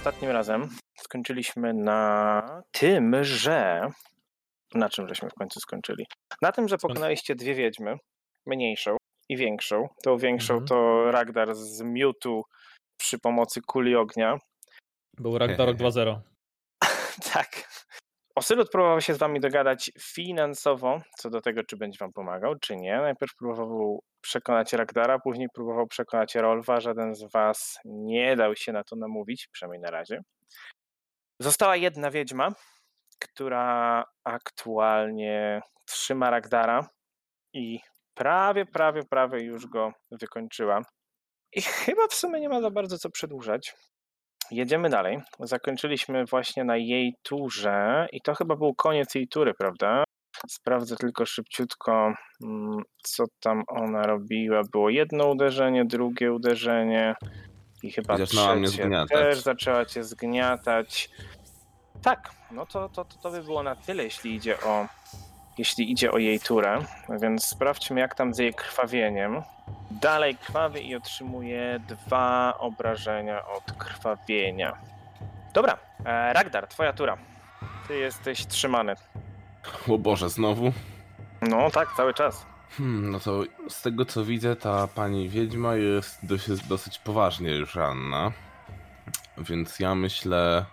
Ostatnim razem skończyliśmy na tym, że. Na czym żeśmy w końcu skończyli? Na tym, że pokonaliście dwie wiedźmy, mniejszą i większą. Tą większą Mhm. to Ragdar z Mewtwo przy pomocy kuli ognia. Był Ragnarok 2.0. Tak. Osylut próbował się z wami dogadać finansowo, co do tego, czy będzie wam pomagał, czy nie. Najpierw próbował przekonać Ragdara, później próbował przekonać Rolfa. Żaden z was nie dał się na to namówić, przynajmniej na razie. Została jedna wiedźma, która aktualnie trzyma Ragdara i prawie, prawie, prawie już go wykończyła. I chyba w sumie nie ma za bardzo co przedłużać. Jedziemy dalej. Zakończyliśmy właśnie na jej turze i to chyba był koniec jej tury, prawda? Sprawdzę tylko szybciutko, mm, co tam ona robiła. Było jedno uderzenie, drugie uderzenie i chyba mnie trzecie zgniatać. też zaczęła cię zgniatać. Tak, no to, to, to by było na tyle, jeśli idzie o jeśli idzie o jej turę, więc sprawdźmy jak tam z jej krwawieniem. Dalej krwawi i otrzymuje dwa obrażenia od krwawienia. Dobra, e, Ragdar, twoja tura. Ty jesteś trzymany. O Boże, znowu? No tak, cały czas. Hmm, no to z tego co widzę, ta pani wiedźma jest dosyć, dosyć poważnie już ranna. Więc ja myślę,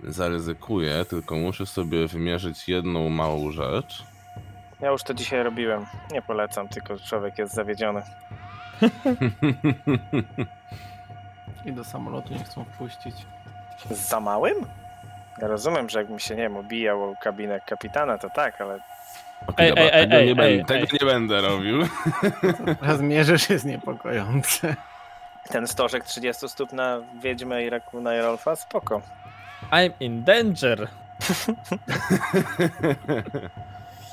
zaryzykuję, tylko muszę sobie wymierzyć jedną małą rzecz. Ja już to dzisiaj robiłem. Nie polecam, tylko człowiek jest zawiedziony. I do samolotu nie chcą wpuścić. Za małym? Ja rozumiem, że jakbym się, nie wiem, obijał o kabinę kapitana, to tak, ale Ej, ej, ej, tego, ej, nie, ej, będę, ej. tego nie będę robił. Teraz mierzysz jest niepokojące. ten stożek 30 stóp na Wiedźmę i Rakuna i Rolfa, spoko. I'm in danger.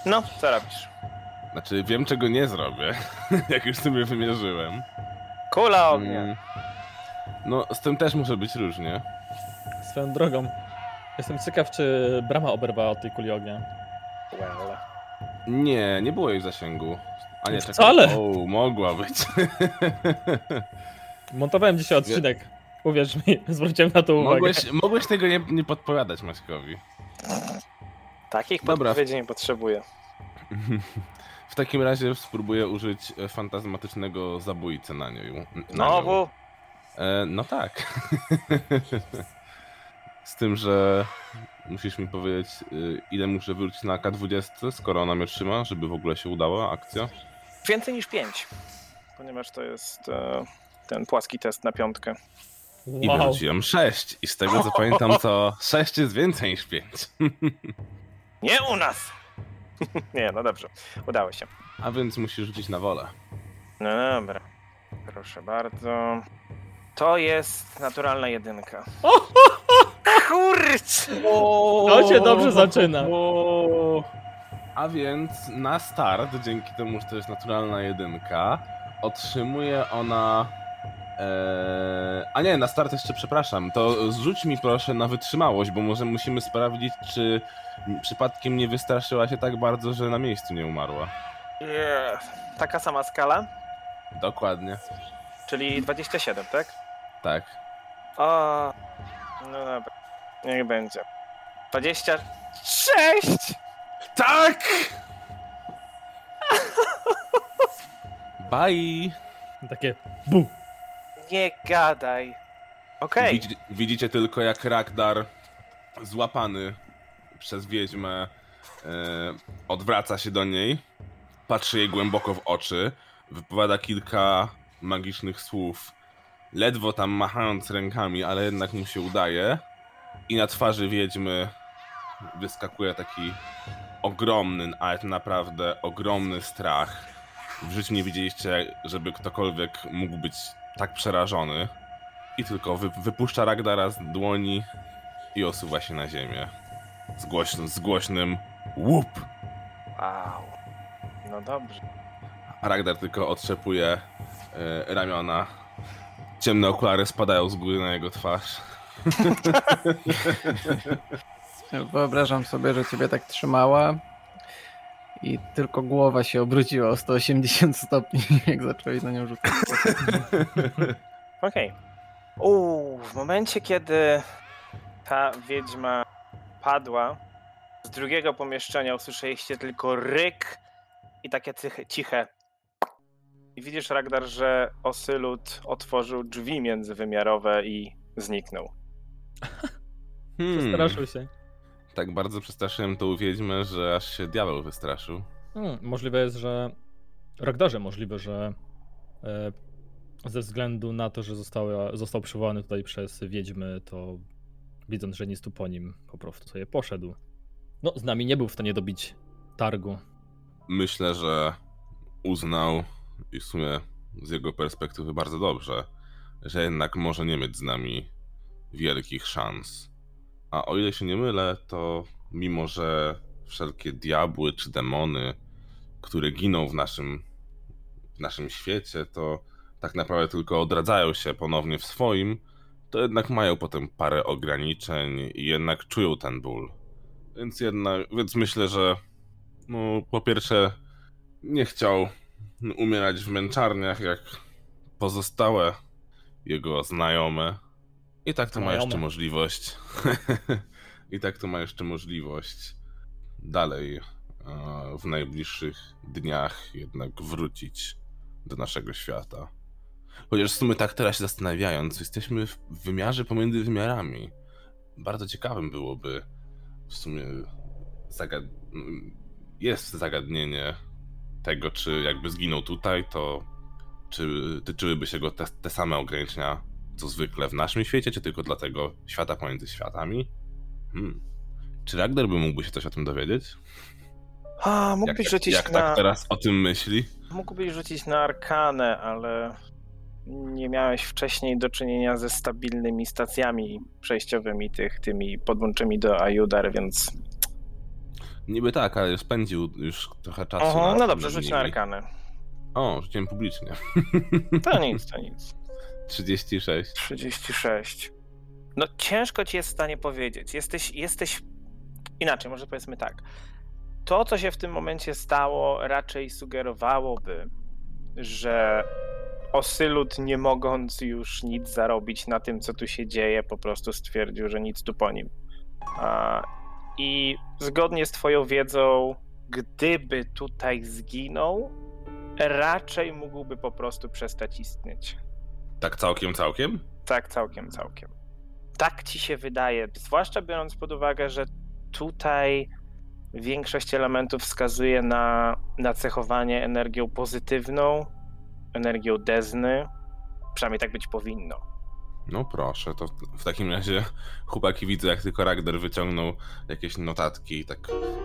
No, co robisz? Znaczy, wiem czego nie zrobię, jak już sobie wymierzyłem. Kula ognia. Mm. No, z tym też może być różnie. Swoją drogą. Jestem ciekaw, czy brama oberwała od tej kuli ognia. Well. Nie, nie było jej w zasięgu. A nie, czekaj. Wcale. O, mogła być. Montowałem dzisiaj odcinek. Uwierz mi, zwróciłem na to uwagę. mogłeś, mogłeś tego nie, nie podpowiadać Maćkowi. Takich Dobra. podpowiedzi nie potrzebuję. W takim razie spróbuję użyć e, fantazmatycznego zabójcy na nią. Znowu? E, no tak. Z tym, że musisz mi powiedzieć, y, ile muszę wrócić na K20, skoro ona mnie trzyma, żeby w ogóle się udała akcja. Więcej niż 5. Ponieważ to jest e, ten płaski test na piątkę. I Wow. wróciłem 6. I z tego co pamiętam, to 6 jest więcej niż 5. Nie u nas! nie, no dobrze. Udało się. A więc musisz rzucić na wolę. No dobra. Proszę bardzo. To jest naturalna jedynka. Kurczę! To się dobrze zaczyna. A więc na start, dzięki temu, że to jest naturalna jedynka, otrzymuje ona. Eee, a nie, na start jeszcze przepraszam. To zrzuć mi proszę na wytrzymałość, bo może musimy sprawdzić, czy przypadkiem nie wystraszyła się tak bardzo, że na miejscu nie umarła. Yeah. Taka sama skala, Dokładnie. czyli 27, tak? Tak. O, no dobra. Niech będzie. 26! Tak! Bye! Takie bu. Nie gadaj. Okej. Widzi, widzicie tylko jak Ragdar złapany przez wiedźmę e, odwraca się do niej, patrzy jej głęboko w oczy, wypowiada kilka magicznych słów, ledwo tam machając rękami, ale jednak mu się udaje i na twarzy wiedźmy wyskakuje taki ogromny, ale to naprawdę ogromny strach. W życiu nie widzieliście, żeby ktokolwiek mógł być tak przerażony. I tylko wy, wypuszcza Ragdara z dłoni i osuwa się na ziemię. Z, głośnym, z głośnym łup. Wow. No dobrze. A Ragdar tylko otrzepuje e, ramiona. Ciemne okulary spadają z góry na jego twarz. Wyobrażam sobie, że ciebie tak trzymała i tylko głowa się obróciła o 180 stopni, jak zacząłeś na nią rzucać. Okej. Uuu, w momencie, kiedy ta wiedźma padła, z drugiego pomieszczenia usłyszeliście tylko ryk i takie ciche, ciche. I widzisz, Ragdar, że Osylut otworzył drzwi międzywymiarowe i zniknął. Hmm, Przestraszył się. Tak bardzo przestraszyłem tą wiedźmę, że aż się diabeł wystraszył. Hmm, możliwe jest, że. Ragdarze możliwe, że e, ze względu na to, że została, został przywołany tutaj przez wiedźmy, to widząc, że nic tu po nim, po prostu sobie poszedł. No, z nami nie był w stanie dobić targu. Myślę, że uznał i w sumie z jego perspektywy bardzo dobrze, że jednak może nie mieć z nami wielkich szans. A o ile się nie mylę, to mimo, że wszelkie diabły czy demony, które giną w naszym, w naszym świecie, to tak naprawdę tylko odradzają się ponownie w swoim, to jednak mają potem parę ograniczeń i jednak czują ten ból. Więc jednak, więc myślę, że no, po pierwsze, nie chciał umierać w męczarniach jak pozostałe jego znajome. I tak to ma jeszcze możliwość. I tak to ma jeszcze możliwość dalej e, w najbliższych dniach jednak wrócić do naszego świata. Chociaż w sumie tak teraz się zastanawiając, jesteśmy w wymiarze pomiędzy wymiarami. Bardzo ciekawym byłoby w sumie zagad... jest zagadnienie tego, czy jakby zginął tutaj, to czy tyczyłyby się go te, te same ograniczenia, co zwykle w naszym świecie, czy tylko dla tego świata pomiędzy światami? Hmm. Czy Ragnar by mógłby się coś o tym dowiedzieć? A, mógłbyś jak, rzucić jak na. tak teraz o tym myśli? Mógłbyś rzucić na arkanę, ale nie miałeś wcześniej do czynienia ze stabilnymi stacjami przejściowymi tych, tymi podłączymi do Ajudar, więc. Niby tak, ale spędził już trochę czasu. Nad no dobrze, rzuć na arkanę. O, rzuciłem publicznie. To nic, to nic. 36. 36. No ciężko ci jest w stanie powiedzieć. Jesteś, jesteś. Inaczej, może powiedzmy tak. To, co się w tym momencie stało, raczej sugerowałoby, że Osylut, nie mogąc już nic zarobić na tym, co tu się dzieje, po prostu stwierdził, że nic tu po nim. I zgodnie z Twoją wiedzą, gdyby tutaj zginął, raczej mógłby po prostu przestać istnieć. Tak całkiem, całkiem? Tak, całkiem, całkiem. Tak ci się wydaje, zwłaszcza biorąc pod uwagę, że tutaj większość elementów wskazuje na nacechowanie energią pozytywną, energią dezny. Przynajmniej tak być powinno. No proszę, to w takim razie chłopaki widzę, jak tylko Ragnar wyciągnął jakieś notatki i tak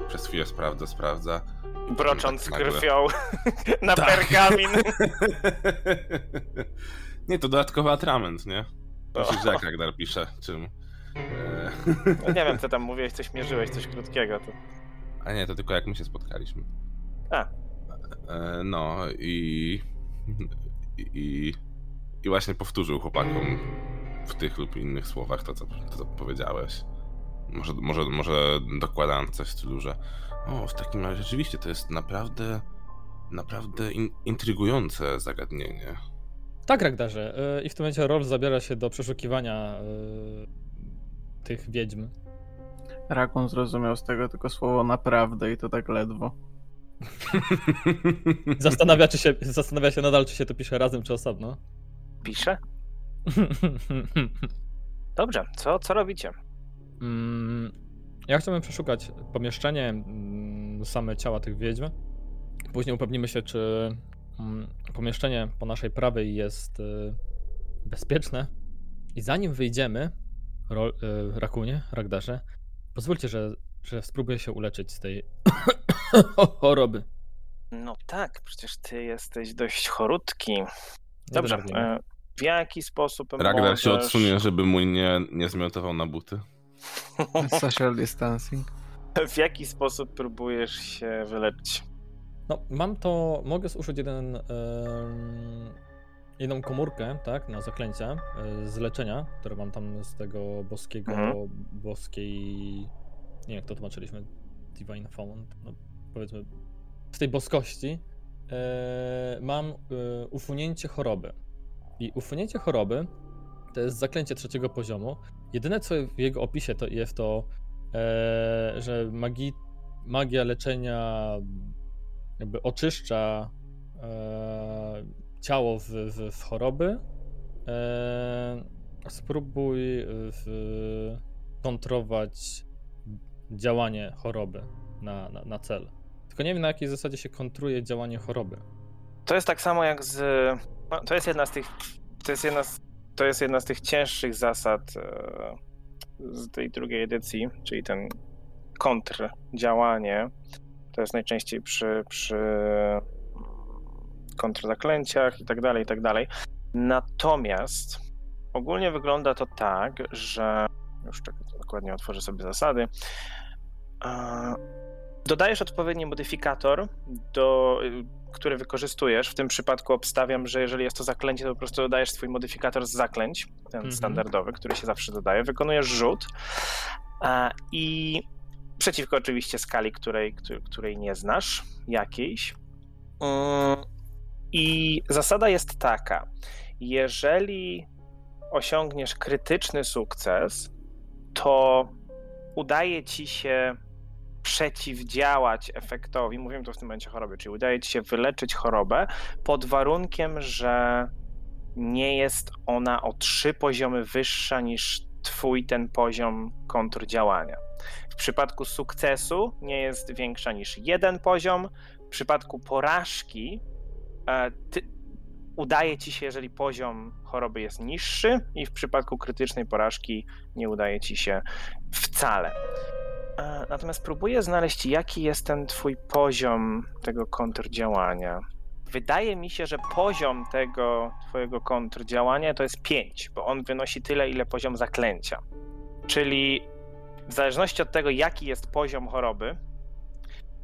przez chwilę sprawdza, sprawdza. Brocząc Tak krwią na Tak. pergamin. nie, to dodatkowy atrament, nie? O. Myślisz, że jak Ragnar pisze, czym? E, No nie wiem, co tam mówiłeś, coś mierzyłeś, coś krótkiego. To... A nie, to tylko jak my się spotkaliśmy. A. E, No i, i. I właśnie powtórzył chłopakom w tych lub innych słowach to, co, to, co powiedziałeś. Może, może, może dokładając coś w stylu, że o, w takim razie rzeczywiście to jest naprawdę, naprawdę in, intrygujące zagadnienie. Tak, Ragdarze. y, I w tym momencie Rolf zabiera się do przeszukiwania y, tych wiedźm. Rakun zrozumiał z tego tylko słowo naprawdę i to tak ledwo. Zastanawia, czy się, zastanawia się nadal, czy się to pisze razem, czy osobno. Pisze? Dobrze, co, co robicie? Mm, Ja chciałbym przeszukać pomieszczenie, mm, same ciała tych wiedźm. Później upewnimy się, czy pomieszczenie po naszej prawej jest y, bezpieczne. I zanim wyjdziemy, Ro, y, Rakunie, Ragdarze, pozwólcie, że, że spróbuję się uleczyć z tej choroby. No tak, przecież ty jesteś dość chorutki. Dobrze, e, w jaki sposób Ragnar się możesz... odsunie, żeby mój nie, nie zmiotował na buty. Social distancing. W jaki sposób próbujesz się wyleczyć? No, mam to, mogę zużyć jeden, em, jedną komórkę, tak, na zaklęcia e, z leczenia, które mam tam z tego boskiego, Mhm. boskiej, nie wiem jak to tłumaczyliśmy, Divine Font, no powiedzmy, z tej boskości e, mam e, usunięcie choroby. I usunięcie choroby to jest zaklęcie trzeciego poziomu. Jedyne co w jego opisie to jest to, e, że magi, magia leczenia jakby oczyszcza e, ciało w, w, w choroby. E, spróbuj w, kontrować działanie choroby na, na, na cel. Tylko nie wiem na jakiej zasadzie się kontruje działanie choroby. To jest tak samo jak z. no, To jest jedna z tych. To jest jedna z, to jest jedna z tych cięższych zasad e, z tej drugiej edycji, czyli ten kontrdziałanie. To jest najczęściej przy, przy kontrzaklęciach i tak dalej, i tak dalej. Natomiast ogólnie wygląda to tak, że. Już czekaj, dokładnie otworzę sobie zasady. Dodajesz odpowiedni modyfikator, do, który wykorzystujesz. W tym przypadku obstawiam, że jeżeli jest to zaklęcie, to po prostu dodajesz swój modyfikator z zaklęć, ten Mhm. standardowy, który się zawsze dodaje. Wykonujesz rzut i przeciwko oczywiście skali, której, której, nie znasz, jakiejś. I zasada jest taka: jeżeli osiągniesz krytyczny sukces, to udaje ci się przeciwdziałać efektowi, mówimy tu w tym momencie choroby, czyli udaje ci się wyleczyć chorobę pod warunkiem, że nie jest ona o trzy poziomy wyższa niż twój ten poziom kontrdziałania. W przypadku sukcesu nie jest większa niż jeden poziom. W przypadku porażki e, ty, udaje ci się, jeżeli poziom choroby jest niższy, i w przypadku krytycznej porażki nie udaje ci się wcale. E, Natomiast próbuję znaleźć, jaki jest ten twój poziom tego kontrdziałania. Wydaje mi się, że poziom tego twojego kontrdziałania to jest 5, bo on wynosi tyle, ile poziom zaklęcia. Czyli w zależności od tego, jaki jest poziom choroby,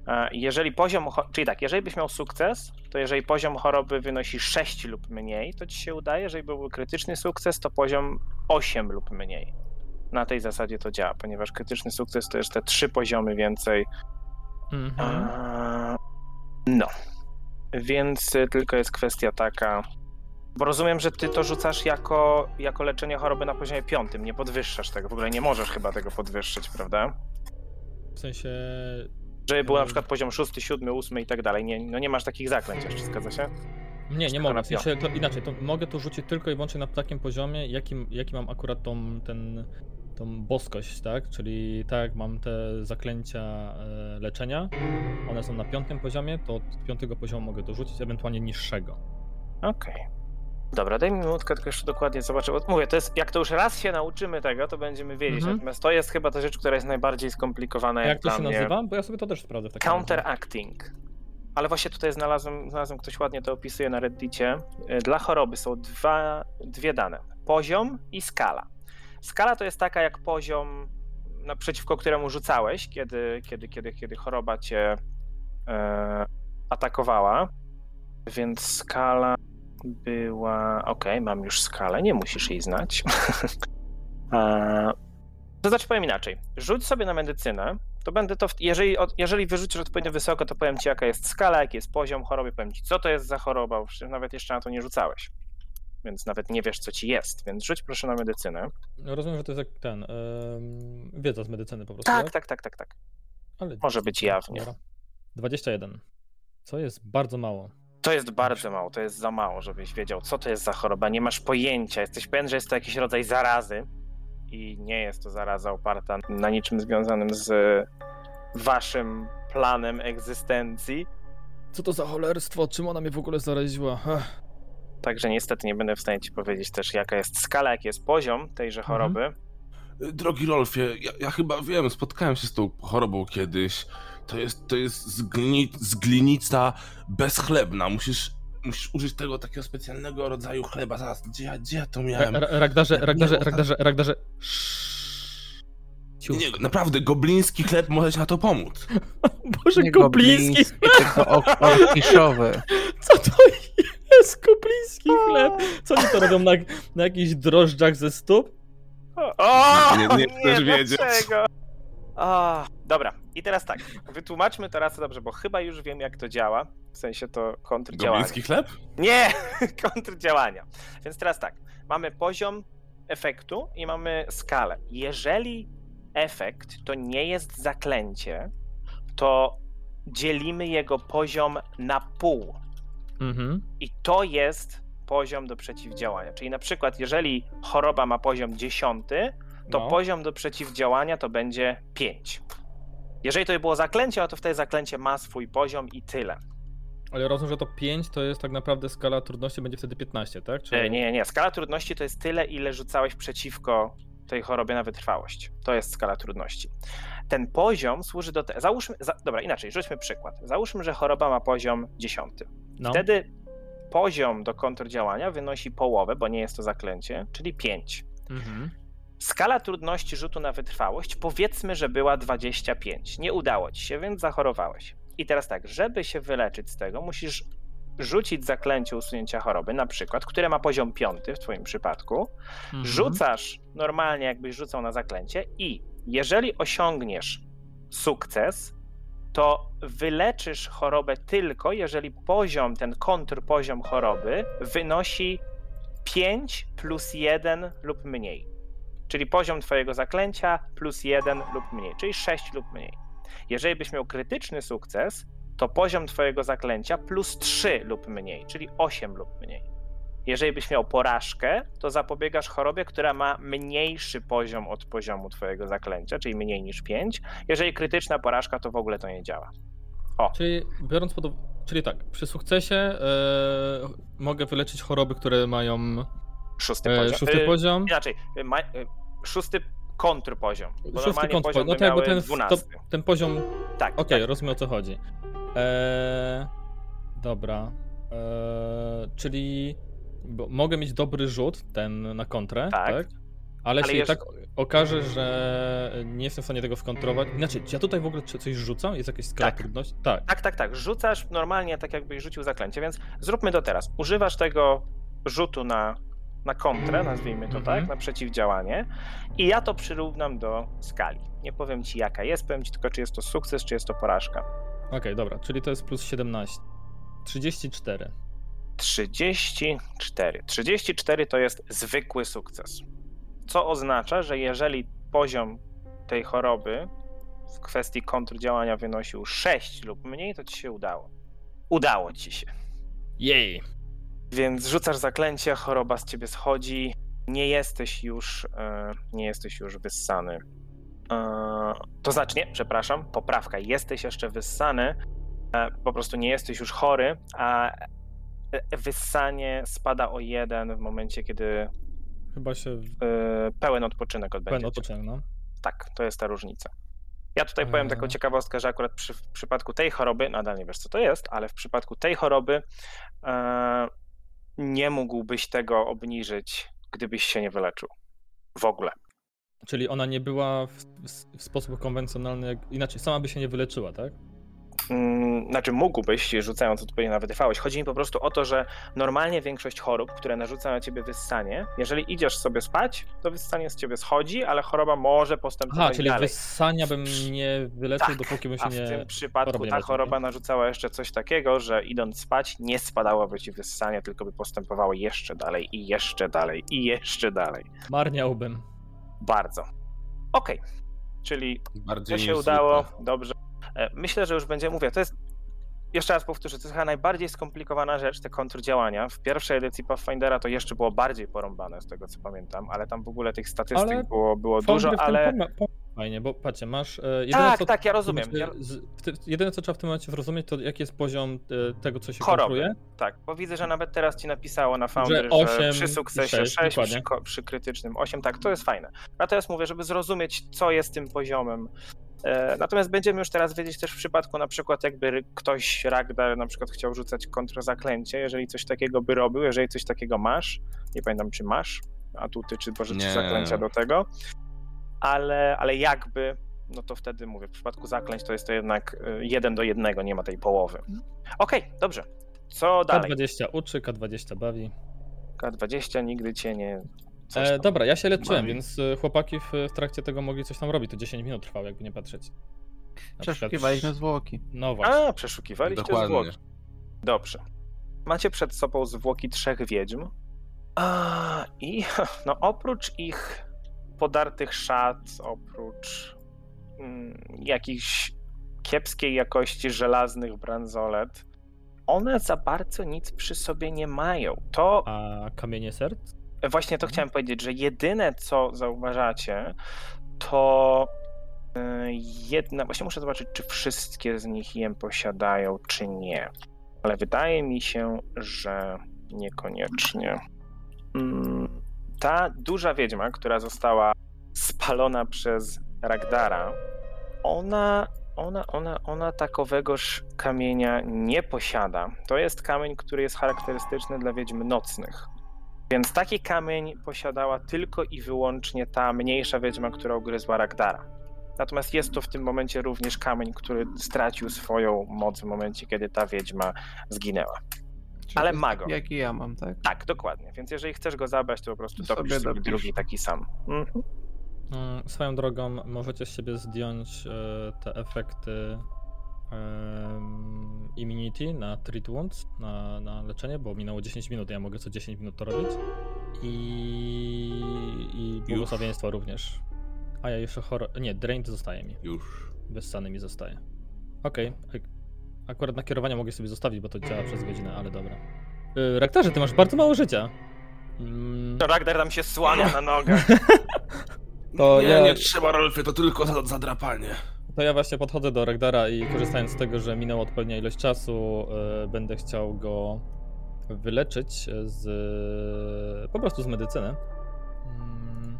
e, jeżeli poziom, czyli tak, jeżeli byś miał sukces, to jeżeli poziom choroby wynosi 6 lub mniej, to ci się udaje, jeżeli byłby krytyczny sukces, to poziom 8 lub mniej na tej zasadzie to działa, ponieważ krytyczny sukces to jest te trzy poziomy więcej. Mhm. A, No. Więc y, tylko jest kwestia taka. Bo rozumiem, że ty to rzucasz jako, jako leczenie choroby na poziomie piątym, nie podwyższasz tego. W ogóle nie możesz chyba tego podwyższyć, prawda? W sensie. Żeby był na Mm. przykład poziom szósty, siódmy, ósmy i tak dalej. Nie, no nie masz takich zaklęć jeszcze, zgadza się? Nie, nie mogę. W sensie to inaczej, to mogę to rzucić tylko i wyłącznie na takim poziomie, jakim, jaki mam akurat tą, ten, tą boskość, tak? Czyli tak mam te zaklęcia e, leczenia, one są na piątym poziomie, to od piątego poziomu mogę dorzucić, ewentualnie niższego. Okej. Dobra, daj mi minutkę, tylko jeszcze dokładnie zobaczę. Bo mówię, to jest, jak to już raz się nauczymy tego, to będziemy wiedzieć. Mhm. Natomiast to jest chyba ta rzecz, która jest najbardziej skomplikowana. A jak to się nazywa? Bo ja sobie to też sprawdzę w. Counteracting. Ale właśnie tutaj znalazłem, znalazłem, ktoś ładnie to opisuje na Reddicie. Y, Dla choroby są dwa, dwie dane. Poziom i skala. Skala to jest taka jak poziom, naprzeciwko któremu rzucałeś, kiedy, kiedy, kiedy, kiedy choroba cię e, atakowała. Więc skala była. Okej, mam już skalę, nie musisz jej znać. E, to znaczy powiem inaczej. Rzuć sobie na medycynę, to będę to. W, jeżeli, jeżeli wyrzucisz odpowiednio wysoko, to powiem ci, jaka jest skala, jaki jest poziom choroby, powiem ci, co to jest za choroba, bo przecież nawet jeszcze na to nie rzucałeś. Więc nawet nie wiesz, co ci jest. Więc rzuć proszę na medycynę. No, Rozumiem, że to jest jak ten. em, wiedza z medycyny po prostu. Tak, tak, tak, tak, tak. Ale... Może być jawnie. Dobra. 21. Co jest bardzo mało. To jest bardzo mało, to jest za mało, żebyś wiedział, co to jest za choroba. Nie masz pojęcia. Jesteś pewien, że jest to jakiś rodzaj zarazy i nie jest to zaraza oparta na niczym związanym z waszym planem egzystencji. Co to za cholerstwo? Czym ona mnie w ogóle zaraziła? Ech. Także niestety nie będę w stanie ci powiedzieć też, jaka jest skala, jaki jest poziom tejże choroby. Drogi Rolfie, ja, ja chyba wiem, spotkałem się z tą chorobą kiedyś. To jest, to jest zgni, zglinica bezchlebna. Musisz, musisz użyć tego takiego specjalnego rodzaju chleba. Zaraz, gdzie ja, gdzie ja to miałem? Ra- ra- Ragdarze, Nie, Ragdarze, Ragdarze, Ragdarze. Ciu. Nie, naprawdę, gobliński chleb może ci na to pomóc. Boże, Nie gobliński tylko or- orkiszowy. Co to jest gobliński chleb? Co oni to robią na, na jakichś drożdżach ze stóp? O, Nie- nie chcesz wiedzieć. dlaczego? O, dobra, i teraz tak, wytłumaczmy to raz dobrze, bo chyba już wiem, jak to działa. W sensie to kontrdziałanie. Gobliński chleb? Nie, kontrdziałania. Więc teraz tak, mamy poziom efektu i mamy skalę. Jeżeli efekt to nie jest zaklęcie, to dzielimy jego poziom na pół. Mhm. I to jest poziom do przeciwdziałania. Czyli na przykład, jeżeli choroba ma poziom 10, to No. poziom do przeciwdziałania to będzie 5. Jeżeli to by było zaklęcie, no to wtedy zaklęcie ma swój poziom i tyle. Ale rozumiem, że to 5 to jest tak naprawdę skala trudności będzie wtedy 15, tak? Czy... E, Nie, nie. Skala trudności to jest tyle, ile rzucałeś przeciwko tej chorobie na wytrwałość. To jest skala trudności. Ten poziom służy do tego. Załóżmy, za, dobra, inaczej, rzućmy przykład. Załóżmy, że choroba ma poziom 10. No. Wtedy poziom do kontrdziałania wynosi połowę, bo nie jest to zaklęcie, czyli 5. Mhm. Skala trudności rzutu na wytrwałość powiedzmy, że była 25. Nie udało ci się, więc zachorowałeś. I teraz tak, żeby się wyleczyć z tego, musisz rzucić zaklęcie usunięcia choroby, na przykład, które ma poziom 5 w twoim przypadku. Mhm. Rzucasz normalnie, jakbyś rzucał na zaklęcie, i jeżeli osiągniesz sukces, to wyleczysz chorobę tylko, jeżeli poziom, ten kontrpoziom choroby wynosi 5 plus 1 lub mniej. Czyli poziom twojego zaklęcia plus 1 lub mniej, czyli 6 lub mniej. Jeżeli byś miał krytyczny sukces, to poziom twojego zaklęcia plus 3 lub mniej, czyli 8 lub mniej. Jeżeli byś miał porażkę, to zapobiegasz chorobie, która ma mniejszy poziom od poziomu twojego zaklęcia, czyli mniej niż 5. Jeżeli krytyczna porażka, to w ogóle to nie działa. Czyli biorąc pod czyli tak, przy sukcesie e, mogę wyleczyć choroby, które mają Szósty e, poziom. szósty Y, poziom. Inaczej, y, ma, y, szósty kontrpoziom. Bo Szósty kontrpoziom, poziom no jakby miały ten, 12. to, ten poziom Tak, Okej, tak. rozumiem o co chodzi. Eee, dobra. Eee, czyli bo mogę mieć dobry rzut, ten na kontrę, Tak. tak? Ale, Ale się i jeż- tak okaże, że nie jestem w stanie tego skontrolować. Znaczy, czy ja tutaj w ogóle coś rzucam? Jest jakaś skala Tak. trudności? Tak. Tak, tak, tak. Rzucasz normalnie tak, jakbyś rzucił zaklęcie, więc zróbmy to teraz. Używasz tego rzutu na, na kontrę, nazwijmy to Mhm. tak, na przeciwdziałanie i ja to przyrównam do skali. Nie powiem ci jaka jest, powiem ci tylko czy jest to sukces, czy jest to porażka. Okej, dobra, czyli to jest plus 17. 34. 34. 34 to jest zwykły sukces. Co oznacza, że jeżeli poziom tej choroby w kwestii kontrdziałania wynosił 6 lub mniej, to ci się udało. Udało ci się. Jej! Więc rzucasz zaklęcie, choroba z ciebie schodzi, nie jesteś już, e, nie jesteś już wyssany. E, to znaczy, nie, przepraszam, poprawka, jesteś jeszcze wyssany, e, po prostu nie jesteś już chory, a wyssanie spada o jeden w momencie, kiedy Chyba się pełen odpoczynek odbędzie. pełen odpoczynek, no. Tak, to jest ta różnica. Ja tutaj powiem taką ciekawostkę, że akurat przy, w przypadku tej choroby, nadal nie wiesz co to jest, ale w przypadku tej choroby e, nie mógłbyś tego obniżyć, gdybyś się nie wyleczył. W ogóle. Czyli ona nie była w, w, w sposób konwencjonalny, inaczej, sama by się nie wyleczyła, tak? Mm, Znaczy mógłbyś, rzucając odpowiedź na wytrwałość. Chodzi mi po prostu o to, że normalnie większość chorób, które narzuca na ciebie wyssanie, jeżeli idziesz sobie spać, to wyssanie z ciebie schodzi, ale choroba może postępować Aha, czyli dalej. wyssania bym nie wyleczył, Tak, dopóki bym się A w nie... tym przypadku nie ta choroba narzucała jeszcze coś takiego, że idąc spać nie spadałoby ci wyssanie, tylko by postępowało jeszcze dalej i jeszcze dalej i jeszcze dalej. Marniałbym. Bardzo. Okej, czyli Bardziej to się udało, zwykle. dobrze. E, Myślę, że już będzie, mówię, to jest, jeszcze raz powtórzę, to jest chyba najbardziej skomplikowana rzecz, te kontrdziałania. W pierwszej edycji Pathfindera to jeszcze było bardziej porąbane, z tego co pamiętam, ale tam w ogóle tych statystyk Ale było, było dużo, ale... Fajnie, bo patrzcie, masz... e, Jedyne, Tak, co, tak, ja rozumiem. jedyne, co trzeba w tym momencie zrozumieć, to jaki jest poziom e, tego, co się Choroby. kontroluje. Tak, bo widzę, że nawet teraz ci napisało na Foundry, że, osiem przy i sukcesie sześć, 6, dokładnie. przy, ko- przy krytycznym 8, tak, to jest fajne. Natomiast mówię, żeby zrozumieć, co jest tym poziomem. E, natomiast będziemy już teraz wiedzieć też w przypadku na przykład jakby ktoś, Ragdar na przykład chciał rzucać kontrzaklęcie, jeżeli coś takiego by robił, jeżeli coś takiego masz, nie pamiętam czy masz atuty, czy może czy Nie. zaklęcia do tego, ale, ale jakby, no to wtedy mówię, w przypadku zaklęć to jest to jednak y, jeden do jednego, nie ma tej połowy. Okej, dobrze. Co dalej? K20 uczy, K20 bawi. K20 nigdy cię nie. E, dobra, ja się leczyłem, więc e, chłopaki w, w trakcie tego mogli coś tam robić. To 10 minut trwało, jakby nie patrzeć. Na przykład- Przeszukiwaliśmy zwłoki. No właśnie. A, przeszukiwaliście Dokładnie. zwłoki. Dobrze. Macie przed sobą zwłoki trzech wiedźm. A, I no, oprócz ich podartych szat, oprócz mm, jakichś kiepskiej jakości żelaznych bransolet, one za bardzo nic przy sobie nie mają. To A kamienie serc? Właśnie to chciałem powiedzieć, że jedyne co zauważacie, to y, jedna. Właśnie muszę zobaczyć, czy wszystkie z nich jem posiadają, czy nie. Ale wydaje mi się, że niekoniecznie. Mm, Ta duża wiedźma, która została spalona przez Ragdara, ona, ona, ona, ona takowegoż kamienia nie posiada. To jest kamień, który jest charakterystyczny dla wiedźm nocnych. Więc taki kamień posiadała tylko i wyłącznie ta mniejsza wiedźma, która ugryzła Ragdara. Natomiast jest to w tym momencie również kamień, który stracił swoją moc w momencie, kiedy ta wiedźma zginęła. Czyli Ale to ma taki, go. Jaki ja mam, tak? Tak, dokładnie. Więc jeżeli chcesz go zabrać, to po prostu Sobie dopisz sobie drugi taki sam. Mhm. Mm, Swoją drogą możecie z siebie zdjąć e, te efekty em, immunity na treat wounds, na, na leczenie, bo minęło 10 minut, ja mogę co 10 minut to robić. I, i błogosławieństwo również. A ja jeszcze choro... Nie, drained zostaje mi. Już. Wyssany mi zostaje. Okej. ak- Akurat nakierowania mogę sobie zostawić, bo to działa przez godzinę, ale dobra. Yy, Rektarze, ty masz bardzo mało życia. Mm, To Ragdar tam się słania na nogach. To nie, ja- nie trzeba, Rolfie, to tylko za, zadrapanie. To ja właśnie podchodzę do Ragdara i korzystając z tego, że minęła odpowiednia ilość czasu, e, będę chciał go wyleczyć z. po prostu z medycyny. Mm,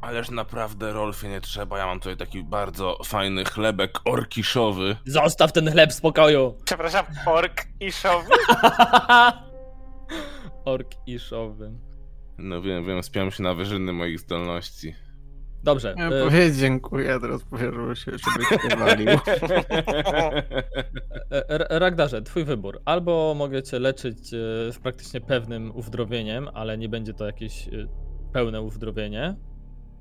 Ależ naprawdę, Rolfie, nie trzeba. Ja mam tutaj taki bardzo fajny chlebek orkiszowy. Zostaw ten chleb w spokoju! Przepraszam, ork i szowy? Ork iszowy. No wiem, wiem, spiąłem się na wyżyny moich zdolności. Dobrze. Ja e, powiedz dziękuję, teraz powiesz, żeby się, żeby cię walił. E, R- Ragdarze, twój wybór. Albo mogę cię leczyć e, z praktycznie pewnym uzdrowieniem, ale nie będzie to jakieś e, pełne uzdrowienie.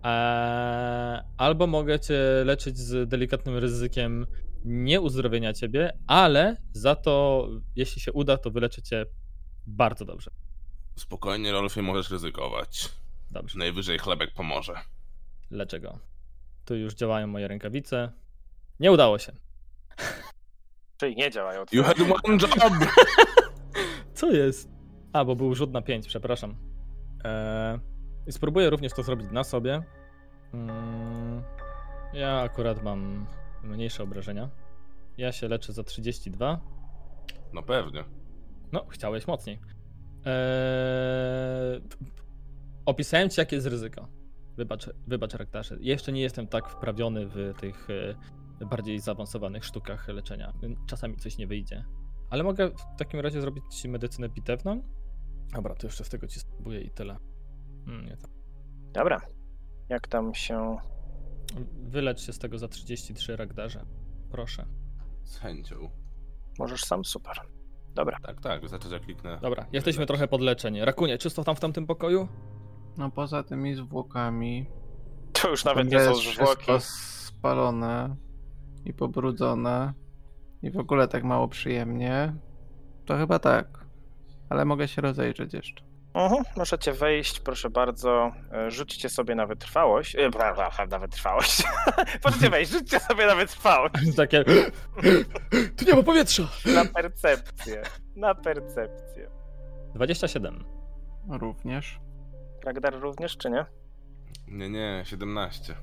E, Albo mogę cię leczyć z delikatnym ryzykiem nieuzdrowienia ciebie, ale za to, jeśli się uda, to wyleczę cię bardzo dobrze. Spokojnie, Rolfie, możesz ryzykować. Dobrze, Najwyżej chlebek pomoże. Leczę go. Tu już działają moje rękawice. Nie udało się. Czyli nie działają. You had one job! Co jest? A, bo był rzut na 5, przepraszam. Eee, spróbuję również to zrobić na sobie. Mm, ja akurat mam mniejsze obrażenia. Ja się leczę za 32. No pewnie. No, chciałeś mocniej. Eee, opisałem ci, jakie jest ryzyko. Wybacz, wybacz Raktarze. Jeszcze nie jestem tak wprawiony w tych e, bardziej zaawansowanych sztukach leczenia. Czasami coś nie wyjdzie. Ale mogę w takim razie zrobić ci medycynę bitewną? Dobra, to jeszcze z tego ci spróbuję i tyle. Mm, nie tak. Dobra. Jak tam się. Wylecz się z tego za 33 Ragdarze. Proszę. Z chęcią. Możesz sam super. Dobra. Tak, tak, wystarczy, że kliknę. Dobra, jesteśmy Wylecz. trochę podleczeni. Rakunie, czysto tam w tamtym pokoju? No poza tymi zwłokami. To już nawet nie są jest zwłoki. spalone i pobrudzone i w ogóle tak mało przyjemnie. To chyba tak. Ale mogę się rozejrzeć jeszcze. Mhm, możecie wejść, proszę bardzo. E, Rzućcie sobie na wytrwałość. E, bla, bla, bla, na wytrwałość. możecie wejść, rzućcie sobie na wytrwałość. Takie. tu nie ma powietrza! Na percepcję. Na percepcję. 27. Również. Ragdar również, czy nie? Nie, nie, 17.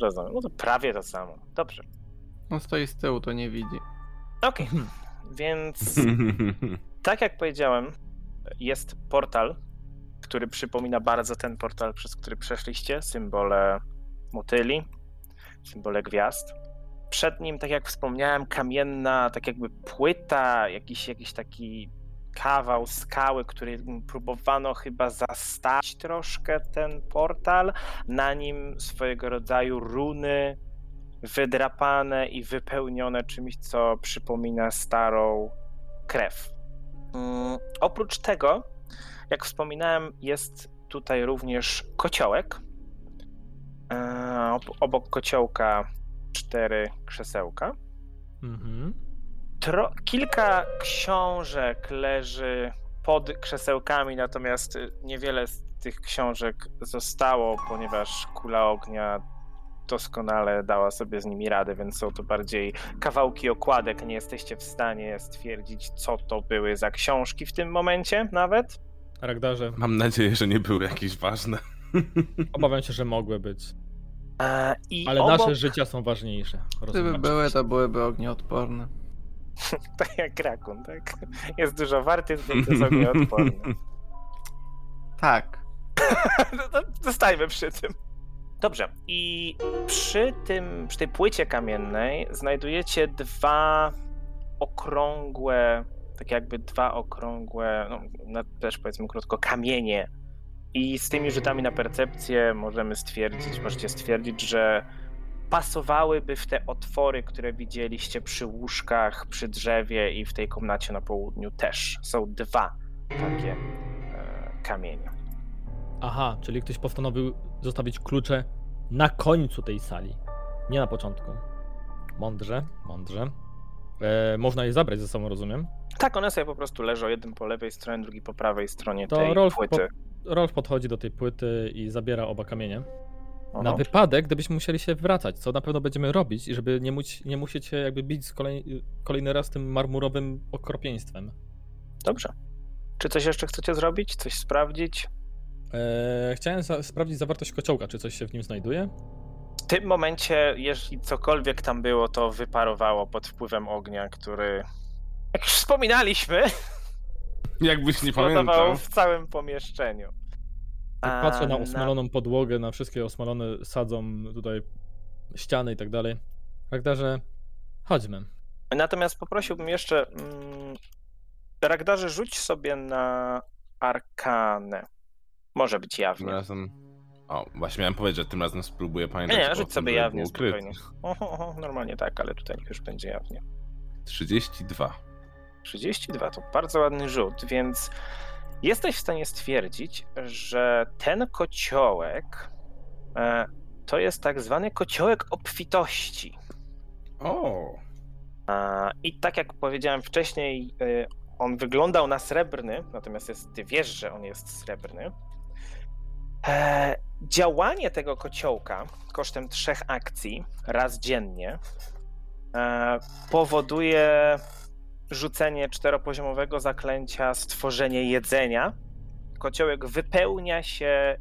Rozumiem. No to prawie to samo. Dobrze. On stoi z tyłu, to nie widzi. Okej. Więc tak jak powiedziałem, jest portal, który przypomina bardzo ten portal, przez który przeszliście. Symbole motyli, symbole gwiazd. Przed nim, tak jak wspomniałem, kamienna, tak jakby płyta, jakiś, jakiś taki kawał skały, który próbowano chyba zastawić troszkę ten portal. Na nim swojego rodzaju runy wydrapane i wypełnione czymś, co przypomina starą krew. Mm, oprócz tego, jak wspominałem, jest tutaj również kociołek. E, ob- obok kociołka cztery krzesełka. Mhm. Tro- kilka książek leży pod krzesełkami, natomiast niewiele z tych książek zostało, ponieważ kula ognia doskonale dała sobie z nimi radę, więc są to bardziej kawałki okładek. Nie jesteście w stanie stwierdzić, co to były za książki w tym momencie nawet. Ragdarze, Mam nadzieję, że nie były jakieś ważne. obawiam się, że mogły być. E, I Ale obok, nasze życia są ważniejsze. Gdyby były, to byłyby ognioodporne. tak jak rakun, tak? Jest dużo warty, więc jest ognioodporny. Tak. no zostajmy przy tym. Dobrze. I przy tym, przy tej płycie kamiennej znajdujecie dwa okrągłe, tak jakby dwa okrągłe, no też powiedzmy krótko, kamienie. I z tymi rzutami na percepcję możemy stwierdzić, możecie stwierdzić, że pasowałyby w te otwory, które widzieliście przy łóżkach, przy drzewie i w tej komnacie na południu też. Są dwa takie e, kamienie. Aha, czyli ktoś postanowił zostawić klucze na końcu tej sali, nie na początku. Mądrze, mądrze. E, można je zabrać ze sobą, rozumiem. Tak, one sobie po prostu leżą, jeden po lewej stronie, drugi po prawej stronie To tej Rolf, po, płyty. Rolf podchodzi do tej płyty i zabiera oba kamienie. Aha. Na wypadek, gdybyśmy musieli się wracać, co na pewno będziemy robić, i żeby nie, muć, nie musieć się jakby bić z kolej, kolejny raz tym marmurowym okropieństwem. Dobrze. Czy coś jeszcze chcecie zrobić? Coś sprawdzić? E, chciałem za, sprawdzić zawartość kociołka, czy coś się w nim znajduje. W tym momencie, jeśli cokolwiek tam było, to wyparowało pod wpływem ognia, który, jak już wspominaliśmy, Jakbyś nie pamiętał. w całym pomieszczeniu. Tak patrzę na na- osmaloną podłogę, na wszystkie osmalone sadzą tutaj ściany i tak dalej. Ragdarze, chodźmy. Natomiast poprosiłbym jeszcze, mm, Ragdarze, rzuć sobie na arkanę. Może być Tym jawnie. razem... O, właśnie miałem powiedzieć, że tym razem spróbuję Nie, pamiętać. nie, o rzuć tym, sobie jawnie, spokojnie. Oho, oho, normalnie tak, ale tutaj już będzie jawnie. 32. 32 to bardzo ładny rzut, więc jesteś w stanie stwierdzić, że ten kociołek e, to jest tak zwany kociołek obfitości. O! I tak jak powiedziałem wcześniej, e, on wyglądał na srebrny, natomiast jest, ty wiesz, że on jest srebrny. E, działanie tego kociołka kosztem trzech akcji raz dziennie powoduje rzucenie czteropoziomowego zaklęcia stworzenie jedzenia. Kociołek wypełnia się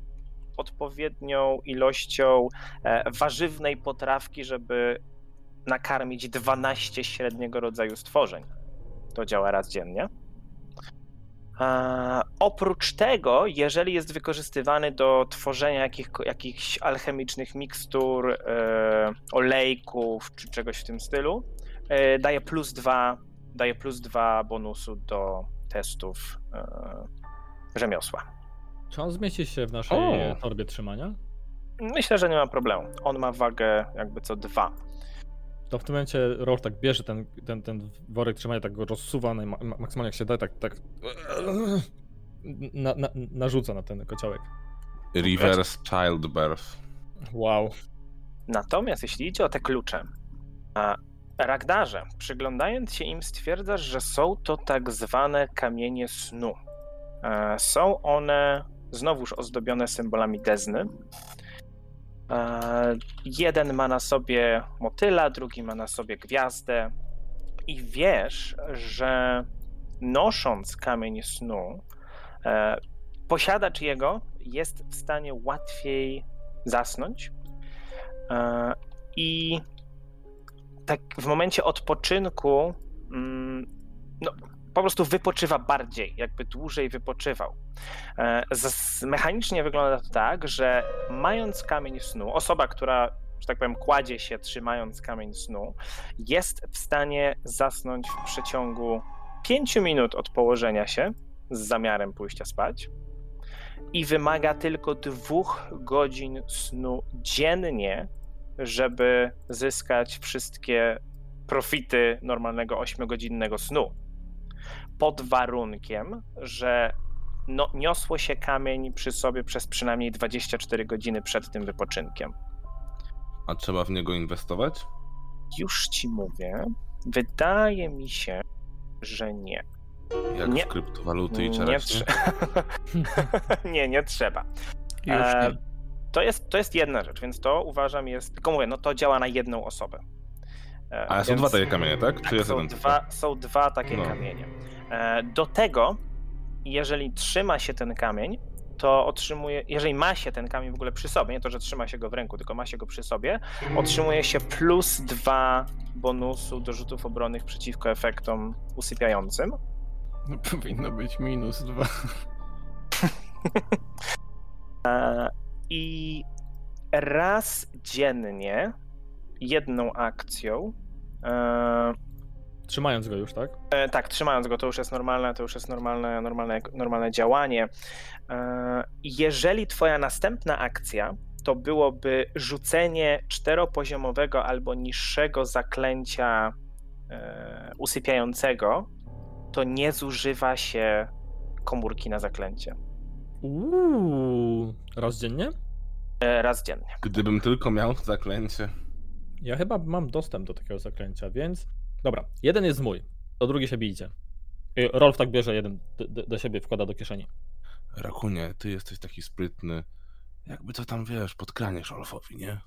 odpowiednią ilością e, warzywnej potrawki, żeby nakarmić 12 średniego rodzaju stworzeń. To działa raz dziennie. Oprócz tego, jeżeli jest wykorzystywany do tworzenia jakich, jakichś alchemicznych mikstur, e, olejków czy czegoś w tym stylu, e, daje plus dwa, daje plus dwa bonusu do testów e, rzemiosła. Czy on zmieści się w naszej O! torbie trzymania? Myślę, że nie ma problemu. On ma wagę jakby co dwa. To w tym momencie Rolf tak bierze ten, ten, ten worek trzymania, tak go rozsuwa ma- maksymalnie jak się da, tak, tak na, na, narzuca na ten kociołek. Reverse Childbirth. Wow. Natomiast jeśli idzie o te klucze, a Ragdarze, przyglądając się im, stwierdzasz, że są to tak zwane kamienie snu. E, Są one znowuż ozdobione symbolami Dezny. E, Jeden ma na sobie motyla, drugi ma na sobie gwiazdę. I wiesz, że nosząc kamień snu, e, posiadacz jego jest w stanie łatwiej zasnąć. I tak w momencie odpoczynku mm, no, po prostu wypoczywa bardziej, jakby dłużej wypoczywał. E, Mechanicznie wygląda to tak, że mając kamień snu, osoba, która, że tak powiem, kładzie się trzymając kamień snu, jest w stanie zasnąć w przeciągu 5 minut od położenia się z zamiarem pójścia spać i wymaga tylko dwóch godzin snu dziennie, żeby zyskać wszystkie profity normalnego 8-godzinnego snu. Pod warunkiem, że no, niosło się kamień przy sobie przez przynajmniej 24 godziny przed tym wypoczynkiem. A trzeba w niego inwestować? Już ci mówię, wydaje mi się, że nie. Jak Nie. w kryptowaluty i Nie, czereśnie? trze- nie, nie trzeba. Już E, nie. To jest, to jest jedna rzecz, więc to uważam jest. Tylko mówię, no to działa na jedną osobę. E, Ale są więc- dwa takie kamienie, tak? Czy Tak, jest są, jeden dwa, są dwa takie No. kamienie. E, Do tego, jeżeli trzyma się ten kamień, to otrzymuje, jeżeli ma się ten kamień w ogóle przy sobie, nie to, że trzyma się go w ręku, tylko ma się go przy sobie, otrzymuje się plus dwa bonusu do rzutów obronnych przeciwko efektom usypiającym. No, powinno być minus dwa. I raz dziennie jedną akcją e, Trzymając go już, tak? E, tak, trzymając go, to już jest normalne, to już jest normalne, normalne, normalne działanie. E, jeżeli twoja następna akcja to byłoby rzucenie czteropoziomowego albo niższego zaklęcia e, usypiającego, to nie zużywa się komórki na zaklęcie. Uuu, raz dziennie? E, raz dziennie. Gdybym tylko miał zaklęcie. Ja chyba mam dostęp do takiego zaklęcia, więc. Dobra, jeden jest mój, to drugi się bijcie. I Rolf tak bierze jeden do, do, siebie, wkłada do kieszeni. Rakunie, ty jesteś taki sprytny. Jakby to tam wiesz, podkraniesz Olfowi, nie?